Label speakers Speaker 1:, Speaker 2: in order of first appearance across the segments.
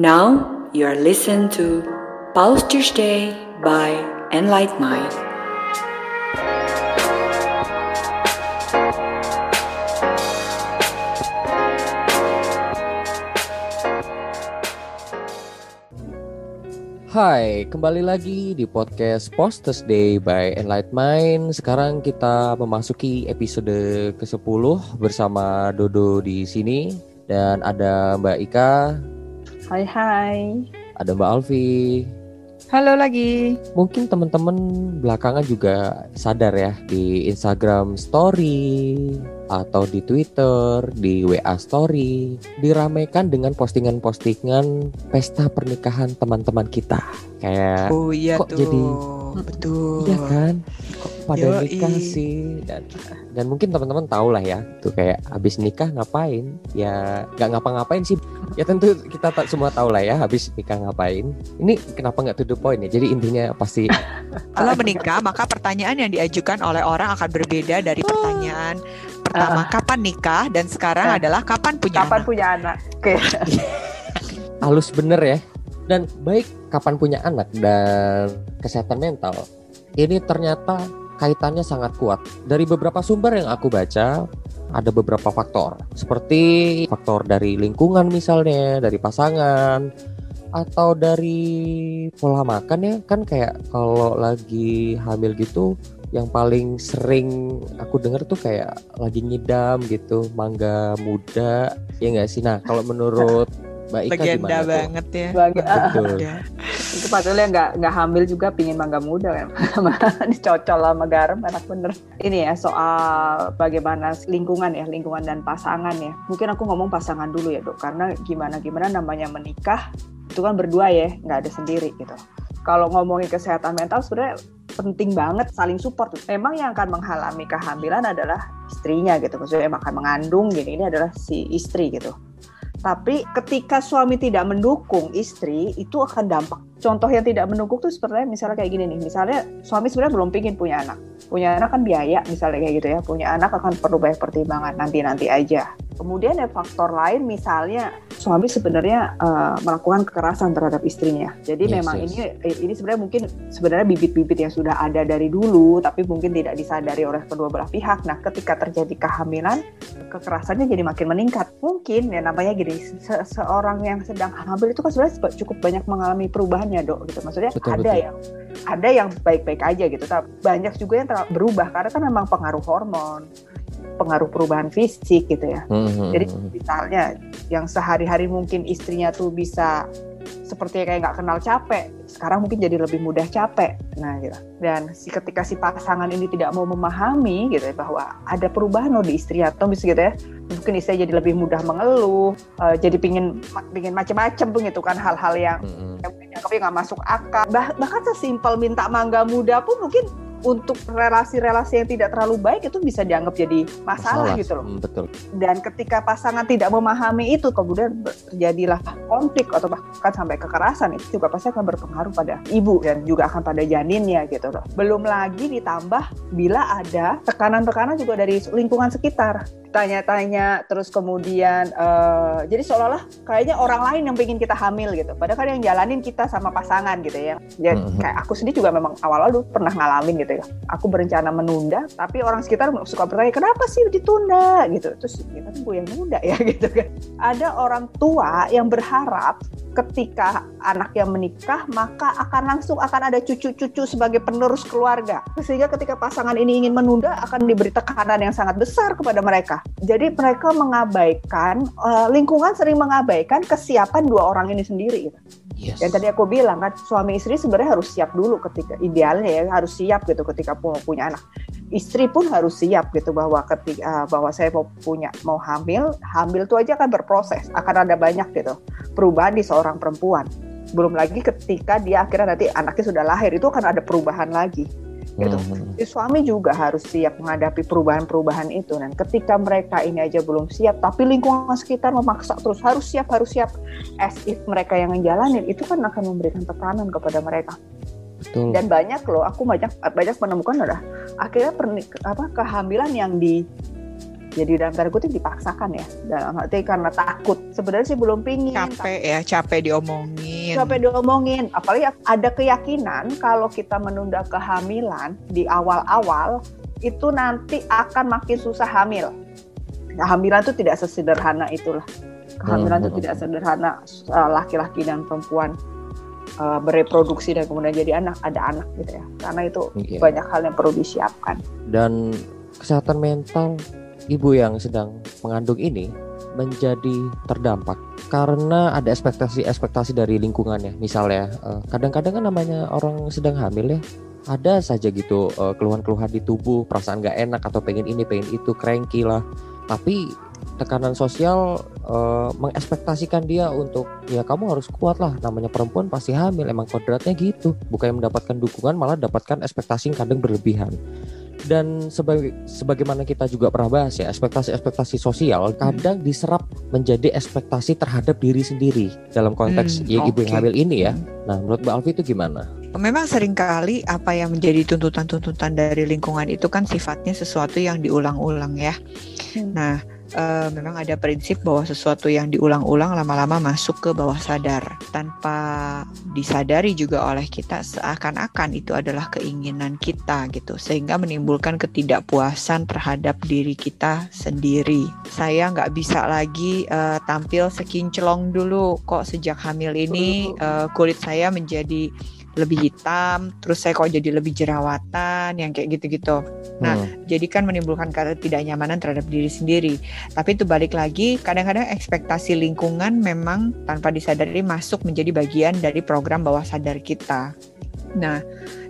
Speaker 1: Now you are listening to Pulse Tuesday by Enlight Mind.
Speaker 2: Hai, kembali lagi di podcast Post Thursday by Enlight Mind. Sekarang kita memasuki episode ke-10 bersama Dodo di sini dan ada Mbak Ika,
Speaker 3: Hai hai.
Speaker 2: ada Mbak Alfi.
Speaker 4: Halo lagi.
Speaker 2: Mungkin teman-teman belakangan juga sadar ya di Instagram Story atau di Twitter, di WA Story, diramaikan dengan postingan-postingan pesta pernikahan teman-teman kita. Kayak
Speaker 4: Oh iya
Speaker 2: kok
Speaker 4: tuh.
Speaker 2: jadi
Speaker 4: betul.
Speaker 2: Iya kan? Kok pada
Speaker 4: Yoi.
Speaker 2: nikah sih dan dan mungkin teman-teman tahu lah ya tuh kayak habis nikah ngapain ya nggak ngapa-ngapain sih ya tentu kita tak semua tahu lah ya habis nikah ngapain ini kenapa nggak to the point ya jadi intinya pasti
Speaker 4: Setelah menikah, maka pertanyaan yang diajukan oleh orang akan berbeda dari pertanyaan pertama kapan nikah dan sekarang
Speaker 3: Ah.
Speaker 4: adalah kapan punya
Speaker 3: Kapan
Speaker 4: anak.
Speaker 3: punya anak? Oke.
Speaker 2: halus bener ya dan baik kapan punya anak dan kesehatan mental ini ternyata kaitannya sangat kuat dari beberapa sumber yang aku baca ada beberapa faktor seperti faktor dari lingkungan misalnya dari pasangan atau dari pola makan ya kan kayak kalau lagi hamil gitu yang paling sering aku dengar tuh kayak lagi ngidam gitu mangga muda ya nggak sih nah kalau menurut Mbak Ika
Speaker 4: Legenda
Speaker 2: gimana tuh?
Speaker 4: banget ya.
Speaker 3: Bagi, ah,
Speaker 2: Betul.
Speaker 3: Itu patutnya nggak nggak hamil juga pingin mangga muda kan. Dicocol sama garam enak bener. Ini ya soal bagaimana lingkungan ya, lingkungan dan pasangan ya. Mungkin aku ngomong pasangan dulu ya dok, karena gimana gimana namanya menikah itu kan berdua ya, nggak ada sendiri gitu. Kalau ngomongin kesehatan mental sebenarnya penting banget saling support. Memang yang akan menghalangi kehamilan adalah istrinya gitu. Maksudnya yang akan mengandung gini ini adalah si istri gitu. Tapi ketika suami tidak mendukung istri, itu akan dampak. Contoh yang tidak mendukung tuh sebenarnya misalnya kayak gini nih. Misalnya suami sebenarnya belum pingin punya anak. Punya anak kan biaya misalnya kayak gitu ya. Punya anak akan perlu banyak pertimbangan nanti-nanti aja. Kemudian ada faktor lain misalnya suami sebenarnya eh, melakukan kekerasan terhadap istrinya. Jadi
Speaker 2: Yes,
Speaker 3: memang
Speaker 2: yes.
Speaker 3: ini ini sebenarnya mungkin sebenarnya bibit-bibit yang sudah ada dari dulu tapi mungkin tidak disadari oleh kedua belah pihak. Nah, ketika terjadi kehamilan kekerasannya jadi makin meningkat. Mungkin ya namanya gini, se- seorang yang sedang hamil itu kan sebenarnya cukup banyak mengalami perubahan ya dok. Gitu. Maksudnya
Speaker 2: Betul,
Speaker 3: ada
Speaker 2: betul.
Speaker 3: yang ada yang baik-baik aja gitu, tapi banyak juga yang berubah karena kan memang pengaruh hormon, pengaruh perubahan fisik gitu ya.
Speaker 2: Hmm,
Speaker 3: Jadi misalnya yang sehari-hari mungkin istrinya tuh bisa seperti kayak nggak kenal capek, sekarang mungkin jadi lebih mudah capek. Nah, gitu. Dan si ketika si pasangan ini tidak mau memahami gitu ya bahwa ada perubahan loh di istri atau bisa gitu ya, mungkin istri jadi lebih mudah mengeluh, eh, jadi pingin pingin macem-macem gitu kan hal-hal yang
Speaker 2: hmm,
Speaker 3: yang mungkin nggak masuk akal. Bah- bahkan sesimpel minta mangga muda pun mungkin untuk relasi-relasi yang tidak terlalu baik itu bisa dianggap jadi masalah, gitu loh.
Speaker 2: Hmm, betul.
Speaker 3: dan ketika pasangan tidak memahami itu kemudian terjadilah konflik atau bahkan sampai kekerasan itu juga pasti akan berpengaruh pada ibu dan juga akan pada janinnya gitu loh. Belum lagi ditambah bila ada tekanan-tekanan juga dari lingkungan sekitar tanya-tanya terus kemudian eh, jadi seolah-olah kayaknya orang lain yang pengen kita hamil gitu. Padahal kan yang jalanin kita sama pasangan gitu ya. Ya
Speaker 2: Mhm.
Speaker 3: kayak aku sendiri juga memang awal-awal dulu pernah ngalamin gitu ya. Aku berencana menunda tapi orang sekitar suka bertanya kenapa sih ditunda? gitu. Terus kita kan gue yang nunda ya gitu kan. Ada orang tua yang berharap ketika anak yang menikah maka akan langsung akan ada cucu-cucu sebagai penerus keluarga sehingga ketika pasangan ini ingin menunda akan diberi tekanan yang sangat besar kepada mereka jadi mereka mengabaikan eh, lingkungan sering mengabaikan kesiapan dua orang ini sendiri gitu.
Speaker 2: Yes.
Speaker 3: Yang tadi aku bilang kan suami istri sebenarnya harus siap dulu ketika idealnya ya harus siap gitu ketika punya anak. Istri pun harus siap gitu bahwa ketika bahwa saya mau punya mau hamil, hamil itu aja akan berproses, akan ada banyak gitu perubahan di seorang perempuan. Belum lagi ketika dia akhirnya nanti anaknya sudah lahir itu akan ada perubahan lagi. gitu.
Speaker 2: Hmm,
Speaker 3: Jadi suami juga harus siap menghadapi perubahan-perubahan itu dan ketika mereka ini aja belum siap tapi lingkungan sekitar memaksa terus harus siap harus siap as if mereka yang ngejalanin itu kan akan memberikan tekanan kepada mereka
Speaker 2: betul.
Speaker 3: dan banyak loh aku banyak banyak menemukan adalah akhirnya pernik apa kehamilan yang di jadi dalam tanda kutip dipaksakan ya. Dalam arti karena takut. Sebenarnya sih belum pingin
Speaker 4: capek ya capek diomongin.
Speaker 3: Capek diomongin. Apalagi ada keyakinan kalau kita menunda kehamilan di awal-awal itu nanti akan makin susah hamil. Kehamilan itu tidak sesederhana itulah. Kehamilan itu
Speaker 2: Hmm.
Speaker 3: tidak sederhana uh, laki-laki dan perempuan uh, bereproduksi dan kemudian jadi anak ada anak gitu ya karena itu
Speaker 2: Iya.
Speaker 3: banyak hal yang perlu disiapkan
Speaker 2: dan kesehatan mental ibu yang sedang mengandung ini menjadi terdampak karena ada ekspektasi-ekspektasi dari lingkungannya. Misalnya, eh, kadang-kadang kan namanya orang sedang hamil ya, ada saja gitu eh, keluhan-keluhan di tubuh, perasaan nggak enak atau pengen ini, pengen itu, cranky lah. Tapi tekanan sosial eh, mengekspektasikan dia untuk ya kamu harus kuat lah, namanya perempuan pasti hamil, emang kodratnya gitu. Bukan mendapatkan dukungan, malah dapatkan ekspektasi yang kadang berlebihan dan sebagai sebagaimana kita juga pernah bahas ya ekspektasi-ekspektasi sosial kadang diserap menjadi ekspektasi terhadap diri sendiri dalam konteks
Speaker 4: Hmm,
Speaker 2: ya ibu yang hamil ini ya. Nah menurut Mbak Alfi itu gimana?
Speaker 4: Memang sering kali apa yang menjadi tuntutan-tuntutan dari lingkungan itu kan sifatnya sesuatu yang diulang-ulang ya.
Speaker 3: Hmm.
Speaker 4: Nah, eh, memang ada prinsip bahwa sesuatu yang diulang-ulang lama-lama masuk ke bawah sadar. Tanpa disadari juga oleh kita seakan-akan itu adalah keinginan kita gitu. Sehingga menimbulkan ketidakpuasan terhadap diri kita sendiri. Saya nggak bisa lagi eh, tampil sekinclong dulu kok sejak hamil ini eh, kulit saya menjadi lebih hitam, terus saya kok jadi lebih jerawatan, yang kayak gitu-gitu. Nah,
Speaker 2: Hmm,
Speaker 4: Jadi kan menimbulkan ketidaknyamanan terhadap diri sendiri. Tapi itu balik lagi, kadang-kadang ekspektasi lingkungan memang tanpa disadari masuk menjadi bagian dari program bawah sadar kita. Nah,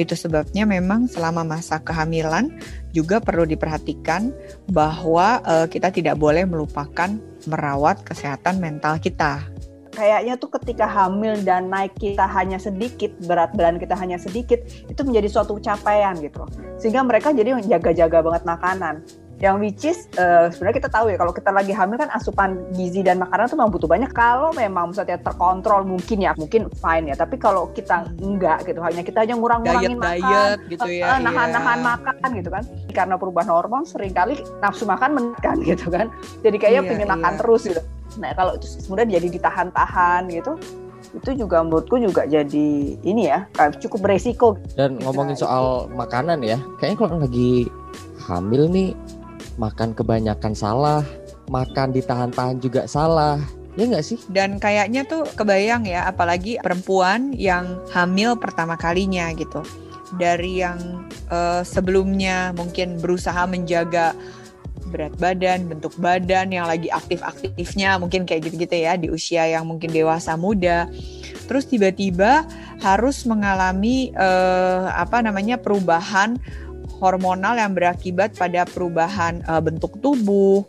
Speaker 4: itu sebabnya memang selama masa kehamilan juga perlu diperhatikan bahwa eh, kita tidak boleh melupakan merawat kesehatan mental kita.
Speaker 3: Kayaknya tuh ketika hamil dan naik kita hanya sedikit, berat badan kita hanya sedikit, itu menjadi suatu capaian gitu. Sehingga mereka jadi menjaga-jaga banget makanan. Yang which is eh, sebenarnya kita tahu ya kalau kita lagi hamil kan asupan gizi dan makanan tuh memang butuh banyak. Kalau memang misalnya terkontrol mungkin ya, mungkin fine ya. Tapi kalau kita enggak gitu, hanya kita hanya ngurang-ngurangin makan,
Speaker 4: Diet-diet gitu ya.
Speaker 3: eh, nahan-nahan
Speaker 4: iya.
Speaker 3: makan gitu kan. Karena perubahan hormon sering kali nafsu makan meningkat gitu kan. Jadi kayaknya
Speaker 4: Iya,
Speaker 3: pengen makan
Speaker 4: iya.
Speaker 3: terus gitu. Nah kalau itu kemudian jadi ditahan-tahan gitu, itu juga menurutku juga jadi ini ya kayak cukup beresiko.
Speaker 2: Dan ngomongin soal makanan ya, kayaknya kalau lagi hamil nih makan kebanyakan salah, makan ditahan-tahan juga salah. Ya nggak sih?
Speaker 4: Dan kayaknya tuh kebayang ya, apalagi perempuan yang hamil pertama kalinya gitu. Dari yang eh, sebelumnya mungkin berusaha menjaga berat badan, bentuk badan yang lagi aktif-aktifnya, mungkin kayak gitu-gitu ya di usia yang mungkin dewasa muda. Terus tiba-tiba harus mengalami eh, apa namanya perubahan hormonal yang berakibat pada perubahan eh, bentuk tubuh,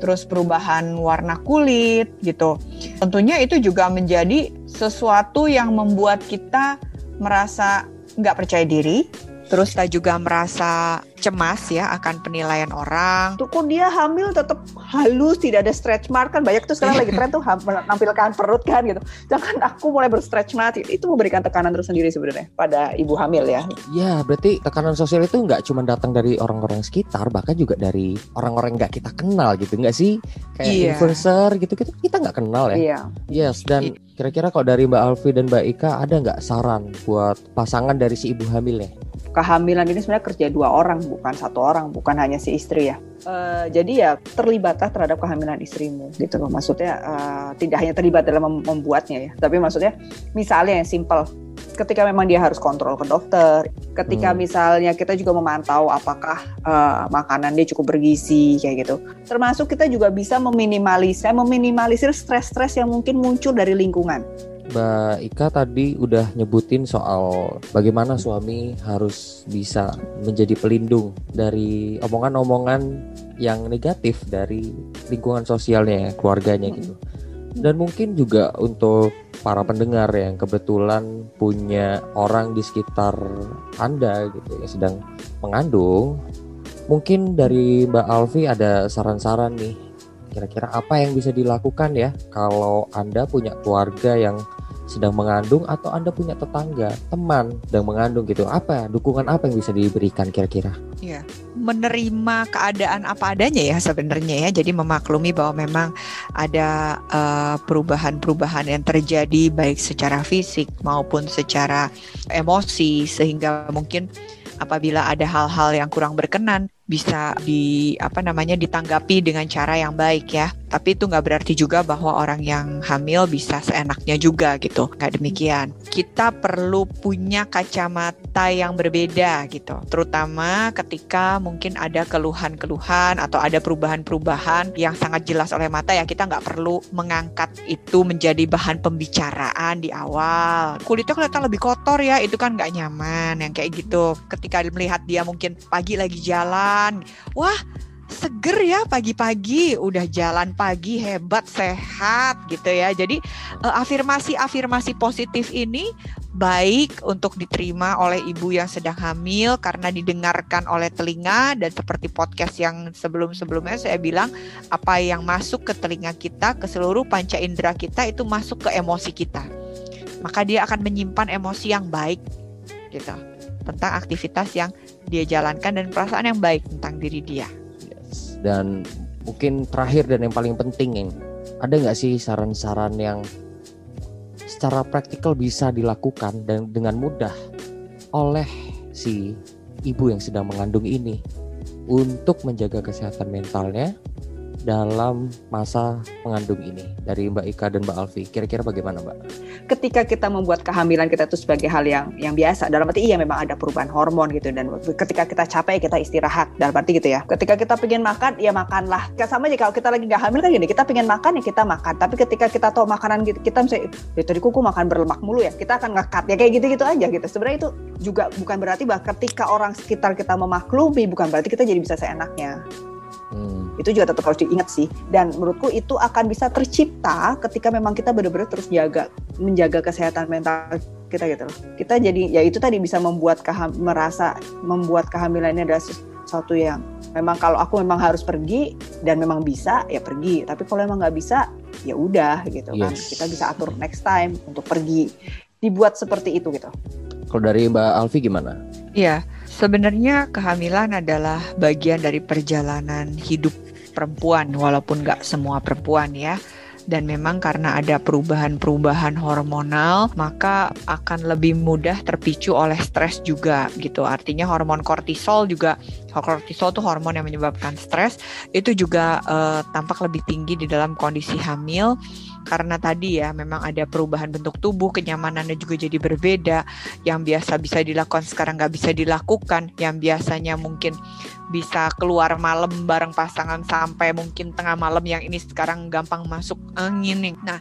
Speaker 4: terus perubahan warna kulit gitu. Tentunya itu juga menjadi sesuatu yang membuat kita merasa nggak percaya diri, terus kita juga merasa cemas ya akan penilaian orang.
Speaker 3: Tuh kok dia hamil tetap halus, tidak ada stretch mark kan banyak tuh sekarang lagi tren tuh menampilkan perut kan gitu. Jangan aku mulai berstretch mark itu memberikan tekanan tersendiri sebenarnya pada ibu hamil ya.
Speaker 2: Ya, berarti tekanan sosial itu nggak cuma datang dari orang-orang sekitar, bahkan juga dari orang-orang nggak kita kenal gitu, nggak sih? Kayak
Speaker 4: Iya.
Speaker 2: influencer gitu-gitu kita nggak kenal ya.
Speaker 3: Iya.
Speaker 2: Yes, dan kira-kira kalau dari Mbak Alfi dan Mbak Ika ada nggak saran buat pasangan dari si ibu hamil ya?
Speaker 3: Kehamilan ini sebenarnya kerja dua orang bukan satu orang bukan hanya si istri ya. Eh, jadi ya terlibatlah terhadap kehamilan istrimu gitu loh. Maksudnya eh, tidak hanya terlibat dalam mem- membuatnya ya tapi maksudnya misalnya yang simple ketika memang dia harus kontrol ke dokter ketika
Speaker 2: Hmm.
Speaker 3: misalnya kita juga memantau apakah eh, makanan dia cukup bergizi kayak gitu. Termasuk kita juga bisa meminimalisir meminimalisir stres-stres yang mungkin muncul dari lingkungan
Speaker 2: Mbak Ika tadi udah nyebutin soal bagaimana suami harus bisa menjadi pelindung dari omongan-omongan yang negatif dari lingkungan sosialnya, keluarganya gitu. Dan mungkin juga untuk para pendengar yang kebetulan punya orang di sekitar Anda gitu yang sedang mengandung, mungkin dari Mbak Alfi ada saran-saran nih kira-kira apa yang bisa dilakukan ya kalau Anda punya keluarga yang sedang mengandung atau Anda punya tetangga, teman sedang mengandung gitu. Apa dukungan apa yang bisa diberikan kira-kira?
Speaker 4: menerima keadaan apa adanya ya sebenarnya ya. Jadi memaklumi bahwa memang ada uh, perubahan-perubahan yang terjadi baik secara fisik maupun secara emosi sehingga mungkin apabila ada hal-hal yang kurang berkenan bisa di apa namanya ditanggapi dengan cara yang baik ya. Tapi itu nggak berarti juga bahwa orang yang hamil bisa seenaknya juga gitu. Nggak demikian. Kita perlu punya kacamata yang berbeda gitu. Terutama ketika mungkin ada keluhan-keluhan atau ada perubahan-perubahan yang sangat jelas oleh mata ya kita nggak perlu mengangkat itu menjadi bahan pembicaraan di awal. Kulitnya kelihatan lebih kotor ya, itu kan nggak nyaman yang kayak gitu. Ketika melihat dia mungkin pagi lagi jalan jalan. Wah, seger ya pagi-pagi. Udah jalan pagi hebat sehat gitu ya. Jadi eh, afirmasi-afirmasi positif ini baik untuk diterima oleh ibu yang sedang hamil karena didengarkan oleh telinga dan seperti podcast yang sebelum-sebelumnya saya bilang apa yang masuk ke telinga kita ke seluruh panca indera kita itu masuk ke emosi kita. Maka dia akan menyimpan emosi yang baik gitu. Tentang aktivitas yang dia jalankan dan perasaan yang baik tentang diri dia.
Speaker 2: Yes. Dan mungkin terakhir dan yang paling penting yang ada nggak sih saran-saran yang secara praktikal bisa dilakukan dan dengan mudah oleh si ibu yang sedang mengandung ini untuk menjaga kesehatan mentalnya dalam masa mengandung ini dari Mbak Ika dan Mbak Alfi. Kira-kira bagaimana Mbak?
Speaker 3: Ketika kita membuat kehamilan kita itu sebagai hal yang yang biasa, dalam arti iya memang ada perubahan hormon gitu dan ketika kita capek kita istirahat, dalam arti gitu ya. Ketika kita pengen makan, ya makanlah. Sama aja kalau kita lagi nggak hamil kan gini, kita pengen makan ya kita makan. Tapi ketika kita tahu makanan gitu, kita misalnya, ya tadi kuku makan berlemak mulu ya, kita akan ngekat ya kayak gitu-gitu aja gitu. Sebenarnya itu juga bukan berarti bahwa ketika orang sekitar kita memaklumi, bukan berarti kita jadi bisa seenaknya. Hmm. Itu juga tetap harus diingat sih. Dan menurutku itu akan bisa tercipta ketika memang kita benar-benar terus jaga menjaga kesehatan mental kita gitu loh. Kita jadi ya itu tadi bisa membuat keham, merasa membuat kehamilan ini adalah sesuatu yang memang kalau aku memang harus pergi dan memang bisa ya pergi. Tapi kalau memang nggak bisa ya udah gitu kan. yes. kan. Kita bisa atur next time untuk pergi. Dibuat seperti itu gitu.
Speaker 2: Kalau dari Mbak Alfi gimana?
Speaker 4: Iya. Sebenarnya kehamilan adalah bagian dari perjalanan hidup perempuan, walaupun nggak semua perempuan ya. Dan memang karena ada perubahan-perubahan hormonal, maka akan lebih mudah terpicu oleh stres juga gitu. Artinya hormon kortisol juga, kortisol itu hormon yang menyebabkan stres, itu juga uh, tampak lebih tinggi di dalam kondisi hamil karena tadi ya memang ada perubahan bentuk tubuh, kenyamanannya juga jadi berbeda. Yang biasa bisa dilakukan sekarang nggak bisa dilakukan. Yang biasanya mungkin bisa keluar malam bareng pasangan sampai mungkin tengah malam yang ini sekarang gampang masuk angin nih. Nah,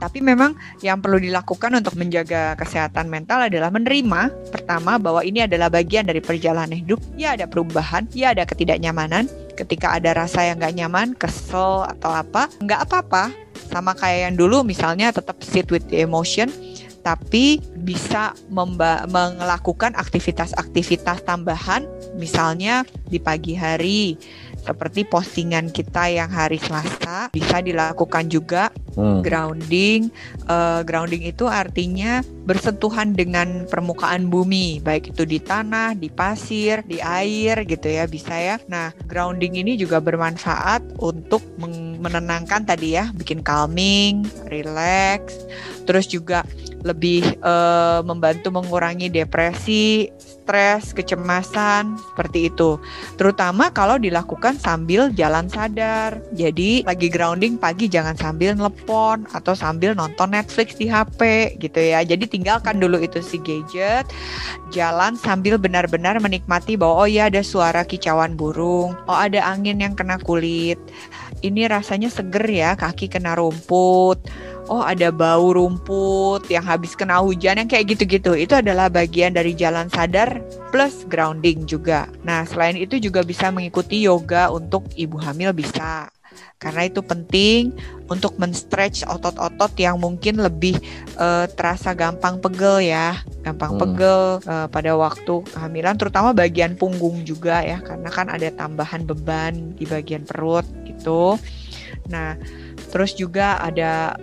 Speaker 4: tapi memang yang perlu dilakukan untuk menjaga kesehatan mental adalah menerima pertama bahwa ini adalah bagian dari perjalanan hidup. Ya ada perubahan, ya ada ketidaknyamanan. Ketika ada rasa yang nggak nyaman, kesel atau apa, nggak apa-apa sama kayak yang dulu misalnya tetap sit with the emotion tapi bisa melakukan aktivitas-aktivitas tambahan misalnya di pagi hari seperti postingan kita yang hari Selasa bisa dilakukan juga. Hmm. grounding uh, grounding itu artinya bersentuhan dengan permukaan bumi. Baik itu di tanah di pasir di air gitu ya bisa ya. Nah grounding ini juga bermanfaat untuk menenangkan tadi ya bikin calming relax terus juga lebih uh, membantu mengurangi depresi stres, kecemasan, seperti itu. Terutama kalau dilakukan sambil jalan sadar. Jadi lagi grounding pagi jangan sambil telepon atau sambil nonton Netflix di HP gitu ya. Jadi tinggalkan dulu itu si gadget, jalan sambil benar-benar menikmati bahwa oh ya ada suara kicauan burung, oh ada angin yang kena kulit. Ini rasanya seger ya, kaki kena rumput oh ada bau rumput yang habis kena hujan yang kayak gitu-gitu. Itu adalah bagian dari jalan sadar plus grounding juga. Nah, selain itu juga bisa mengikuti yoga untuk ibu hamil bisa. Karena itu penting untuk men-stretch otot-otot yang mungkin lebih uh, terasa gampang pegel ya, gampang hmm. pegel uh, pada waktu kehamilan terutama bagian punggung juga ya karena kan ada tambahan beban di bagian perut gitu. Nah, terus juga ada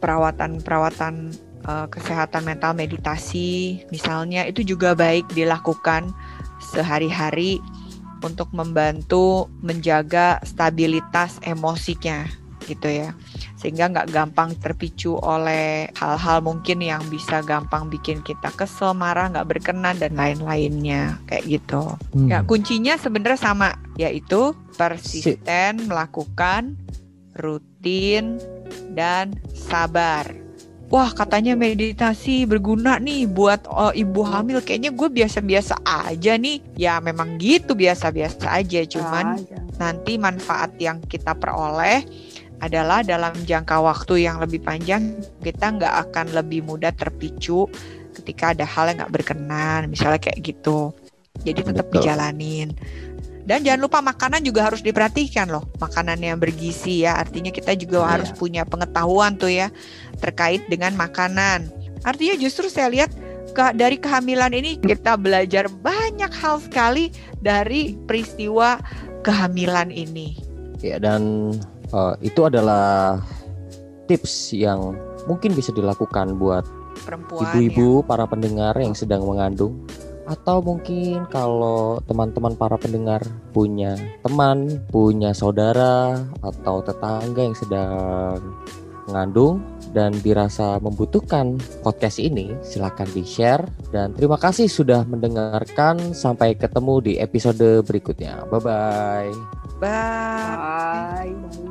Speaker 4: perawatan-perawatan uh, kesehatan mental meditasi misalnya itu juga baik dilakukan sehari-hari untuk membantu menjaga stabilitas emosinya gitu ya. Sehingga nggak gampang terpicu oleh hal-hal mungkin yang bisa gampang bikin kita kesel marah nggak berkenan dan lain-lainnya. Kayak gitu.
Speaker 2: Hmm.
Speaker 4: ya kuncinya sebenarnya sama yaitu persisten melakukan rutin dan sabar. Wah katanya meditasi berguna nih buat oh, ibu hamil. Kayaknya gue biasa-biasa aja nih. Ya memang gitu biasa-biasa aja. Cuman nanti manfaat yang kita peroleh adalah dalam jangka waktu yang lebih panjang kita nggak akan lebih mudah terpicu ketika ada hal yang nggak berkenan misalnya kayak gitu. Jadi tetap
Speaker 2: Betul.
Speaker 4: dijalanin dan jangan lupa makanan juga harus diperhatikan loh makanan yang bergizi ya artinya kita juga
Speaker 2: Iya.
Speaker 4: harus punya pengetahuan tuh ya terkait dengan makanan artinya justru saya lihat ke, dari kehamilan ini kita belajar banyak hal sekali dari peristiwa kehamilan ini
Speaker 2: Ya dan eh, itu adalah tips yang mungkin bisa dilakukan buat
Speaker 4: perempuan ya.
Speaker 2: ibu-ibu para pendengar yang sedang mengandung atau mungkin kalau teman-teman para pendengar punya teman, punya saudara atau tetangga yang sedang mengandung dan dirasa membutuhkan podcast ini, silakan di-share dan terima kasih sudah mendengarkan. Sampai ketemu di episode berikutnya. Bye bye.
Speaker 4: Bye.
Speaker 3: Bye.